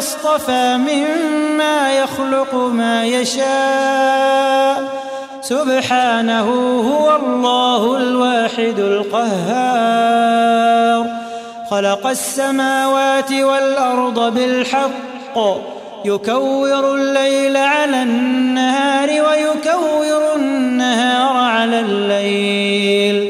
ولدا لاصطفى مما يخلق ما يشاء. سبحانه هو الله الواحد القهار. خلق السماوات والأرض بالحق. يكور الليل على النهار ويكور النهار على الليل.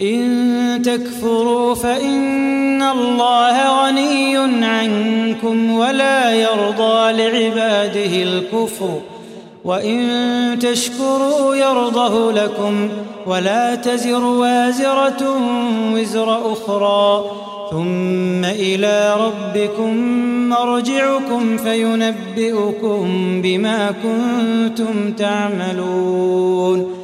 إن تكفروا فإن الله غني عنكم ولا يرضى لعباده الكفر وإن تشكروا يرضه لكم ولا تزر وازرة وزر أخرى ثم إلى ربكم مرجعكم فينبئكم بما كنتم تعملون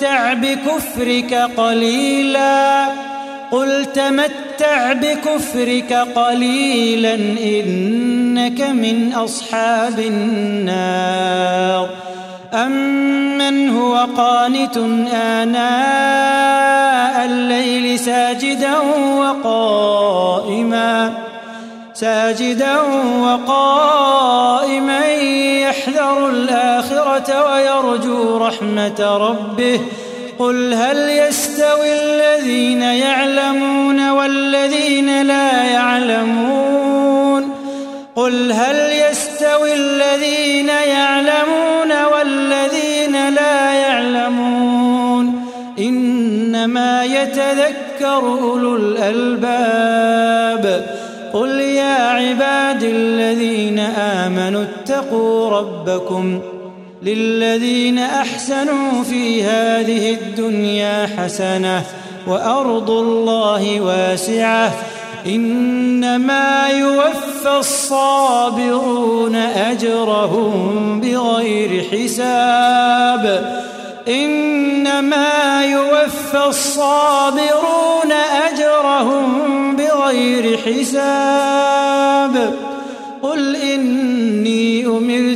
تمتع بكفرك قليلا قل تمتع بكفرك قليلا إنك من أصحاب النار أمن هو قانت آناء الليل ساجدا وقائما ساجدا وقائما يحذر الآخرة ويرجو رحمة ربه. قل هل يستوي الذين يعلمون والذين لا يعلمون؟ قل هل يستوي الذين يعلمون والذين لا يعلمون؟ إنما يتذكر أولو الألباب. اتقوا ربكم للذين أحسنوا في هذه الدنيا حسنة وأرض الله واسعة إنما يوفى الصابرون أجرهم بغير حساب إنما يوفى الصابرون أجرهم بغير حساب قل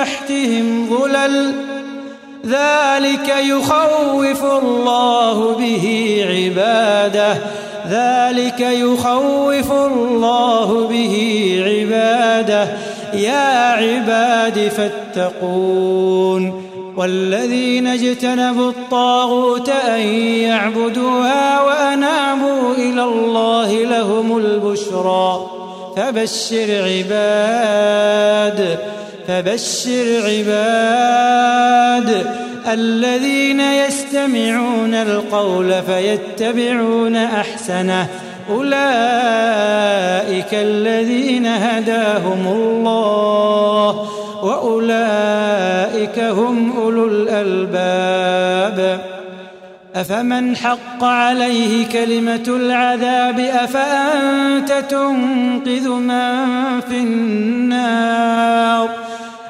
تحتهم ظلل ذلك يخوف الله به عباده ذلك يخوف الله به عباده. يا عباد فاتقون والذين اجتنبوا الطاغوت أن يعبدوها وأنابوا إلى الله لهم البشرى. فبشر عباد. فبشر عباد الذين يستمعون القول فيتبعون أحسنه. أولئك الذين هداهم الله وأولئك هم أولو الألباب. أفمن حق عليه كلمة العذاب أفأنت تنقذ من في النار؟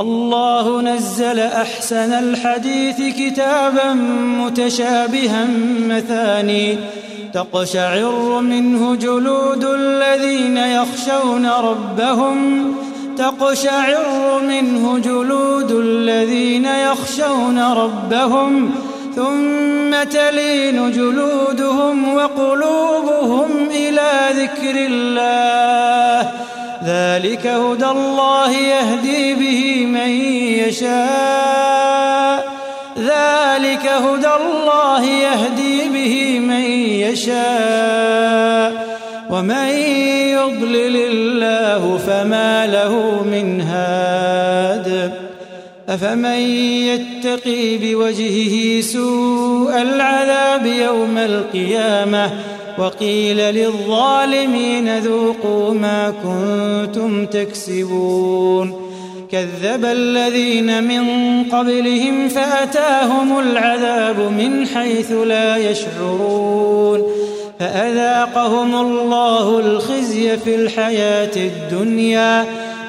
الله نزل أحسن الحديث كتابا متشابها مثاني تقشعر منه جلود الذين يخشون ربهم تقشعر منه جلود الذين يخشون ربهم ثم تلين جلودهم وقلوبهم إلى ذكر الله ذلك هدى الله يهدي به من يشاء. ذلك هدى الله يهدي به من يشاء. ومن يضلل الله فما له من هاد أفمن يتقي بوجهه سوء العذاب يوم القيامة وقيل للظالمين ذوقوا ما كنتم تكسبون كذب الذين من قبلهم فأتاهم العذاب من حيث لا يشعرون فأذاقهم الله الخزي في الحياة الدنيا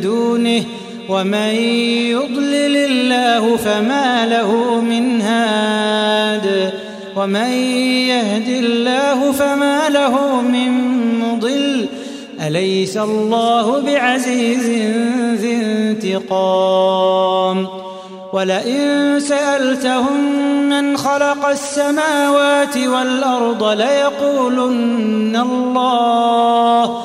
دونه ومن يضلل الله فما له من هاد ومن يهد الله فما له من مضل أليس الله بعزيز ذي انتقام ولئن سألتهم من خلق السماوات والأرض ليقولن الله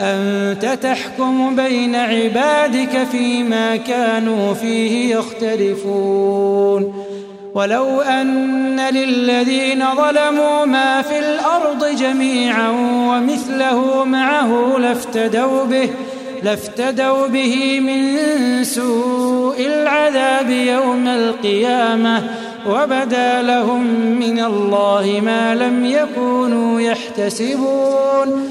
أنت تحكم بين عبادك فيما كانوا فيه يختلفون. ولو أن للذين ظلموا ما في الأرض جميعا ومثله معه لافتدوا به لافتدوا به من سوء العذاب يوم القيامة وبدا لهم من الله ما لم يكونوا يحتسبون.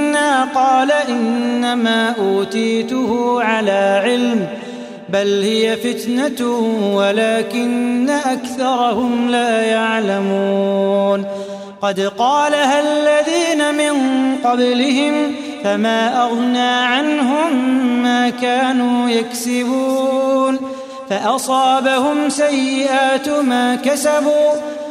قال إنما أوتيته على علم بل هي فتنة ولكن أكثرهم لا يعلمون. قد قالها الذين من قبلهم فما أغنى عنهم ما كانوا يكسبون. فأصابهم سيئات ما كسبوا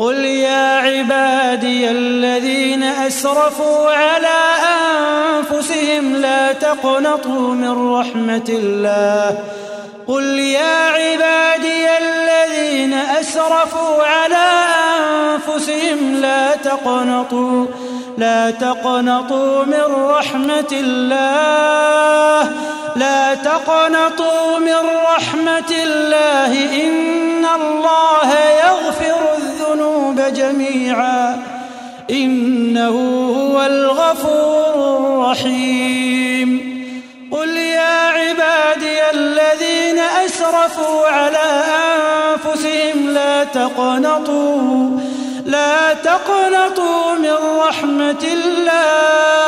قل يا عبادي الذين أسرفوا على أنفسهم لا تقنطوا من رحمة الله. قل يا عبادي الذين أسرفوا على أنفسهم لا تقنطوا لا تقنطوا من رحمة الله. لا تقنطوا من رحمة الله. إن الله يغفر جميعا إنه هو الغفور الرحيم. قل يا عبادي الذين أسرفوا على أنفسهم لا تقنطوا لا تقنطوا من رحمة الله.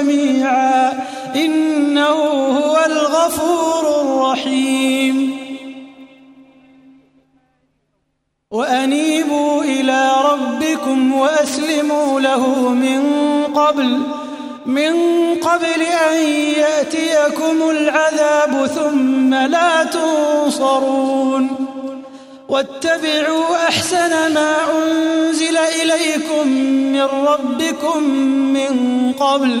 جميعا إنه هو الغفور الرحيم. وأنيبوا إلى ربكم وأسلموا له من قبل من قبل أن يأتيكم العذاب ثم لا تنصرون. واتبعوا أحسن ما أنزل إليكم من ربكم من قبل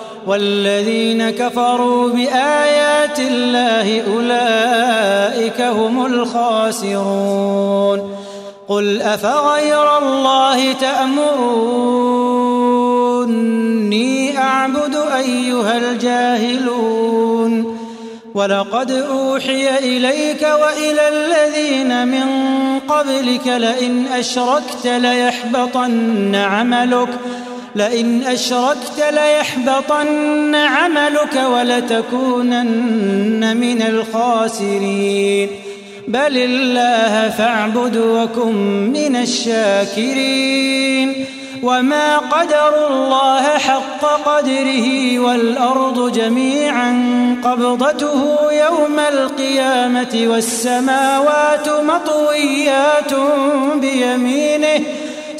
والذين كفروا بآيات الله أولئك هم الخاسرون. قل أفغير الله تأمروني أعبد أيها الجاهلون. ولقد أوحي إليك وإلى الذين من قبلك لئن أشركت ليحبطن عملك. لئن أشركت ليحبطن عملك ولتكونن من الخاسرين. بل الله فاعبد وكن من الشاكرين. وما قدروا الله حق قدره والأرض جميعا قبضته يوم القيامة والسماوات مطويات بيمينه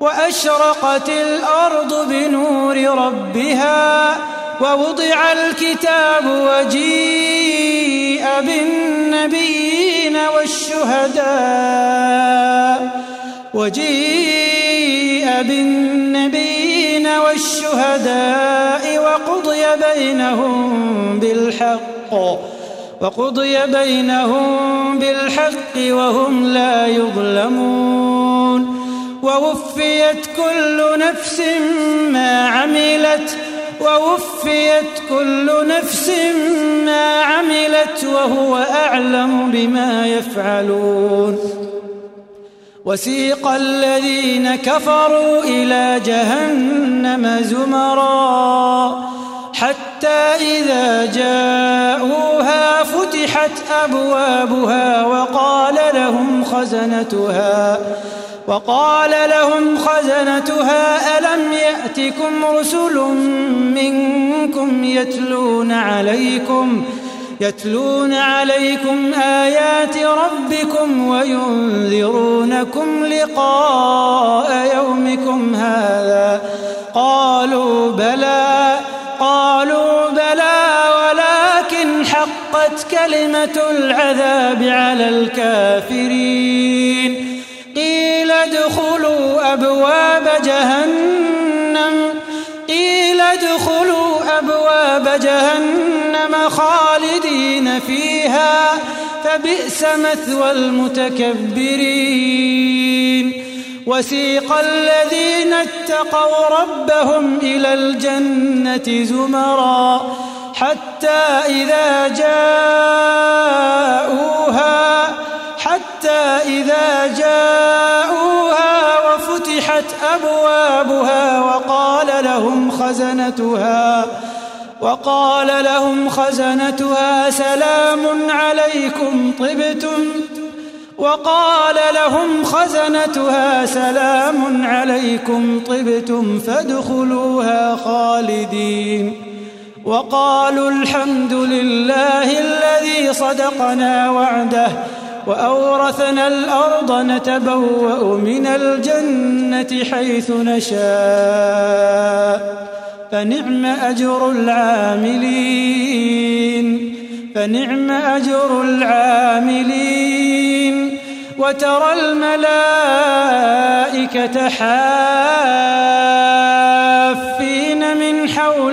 وأشرقت الأرض بنور ربها ووضع الكتاب وجيء بالنبيين والشهداء وجيء بالنبيين والشهداء وقضي بينهم بالحق وقضي بينهم بالحق وهم لا يظلمون ووفيت كل نفس ما عملت ووفيت كل نفس ما عملت وهو أعلم بما يفعلون. وسيق الذين كفروا إلى جهنم زمرا حتى إذا جاءوها فتحت أبوابها وقال لهم خزنتها وقال لهم خزنتها ألم يأتكم رسل منكم يتلون عليكم يتلون عليكم آيات ربكم وينذرونكم لقاء يومكم هذا؟ قالوا بلى كلمة العذاب على الكافرين. قيل ادخلوا أبواب جهنم. قيل ادخلوا أبواب جهنم خالدين فيها. فبئس مثوى المتكبرين. وسيق الذين اتقوا ربهم إلى الجنة زمرا. حتى إذا جاءوها حتى إذا جاءوها وفتحت أبوابها وقال لهم خزنتها وقال لهم خزنتها سلام عليكم طبتم. وقال لهم خزنتها سلام عليكم طبتم فادخلوها خالدين. وقالوا الحمد لله الذي صدقنا وعده وأورثنا الأرض نتبوأ من الجنة حيث نشاء. فنعم أجر العاملين فنعم أجر العاملين. وترى الملائكة حافين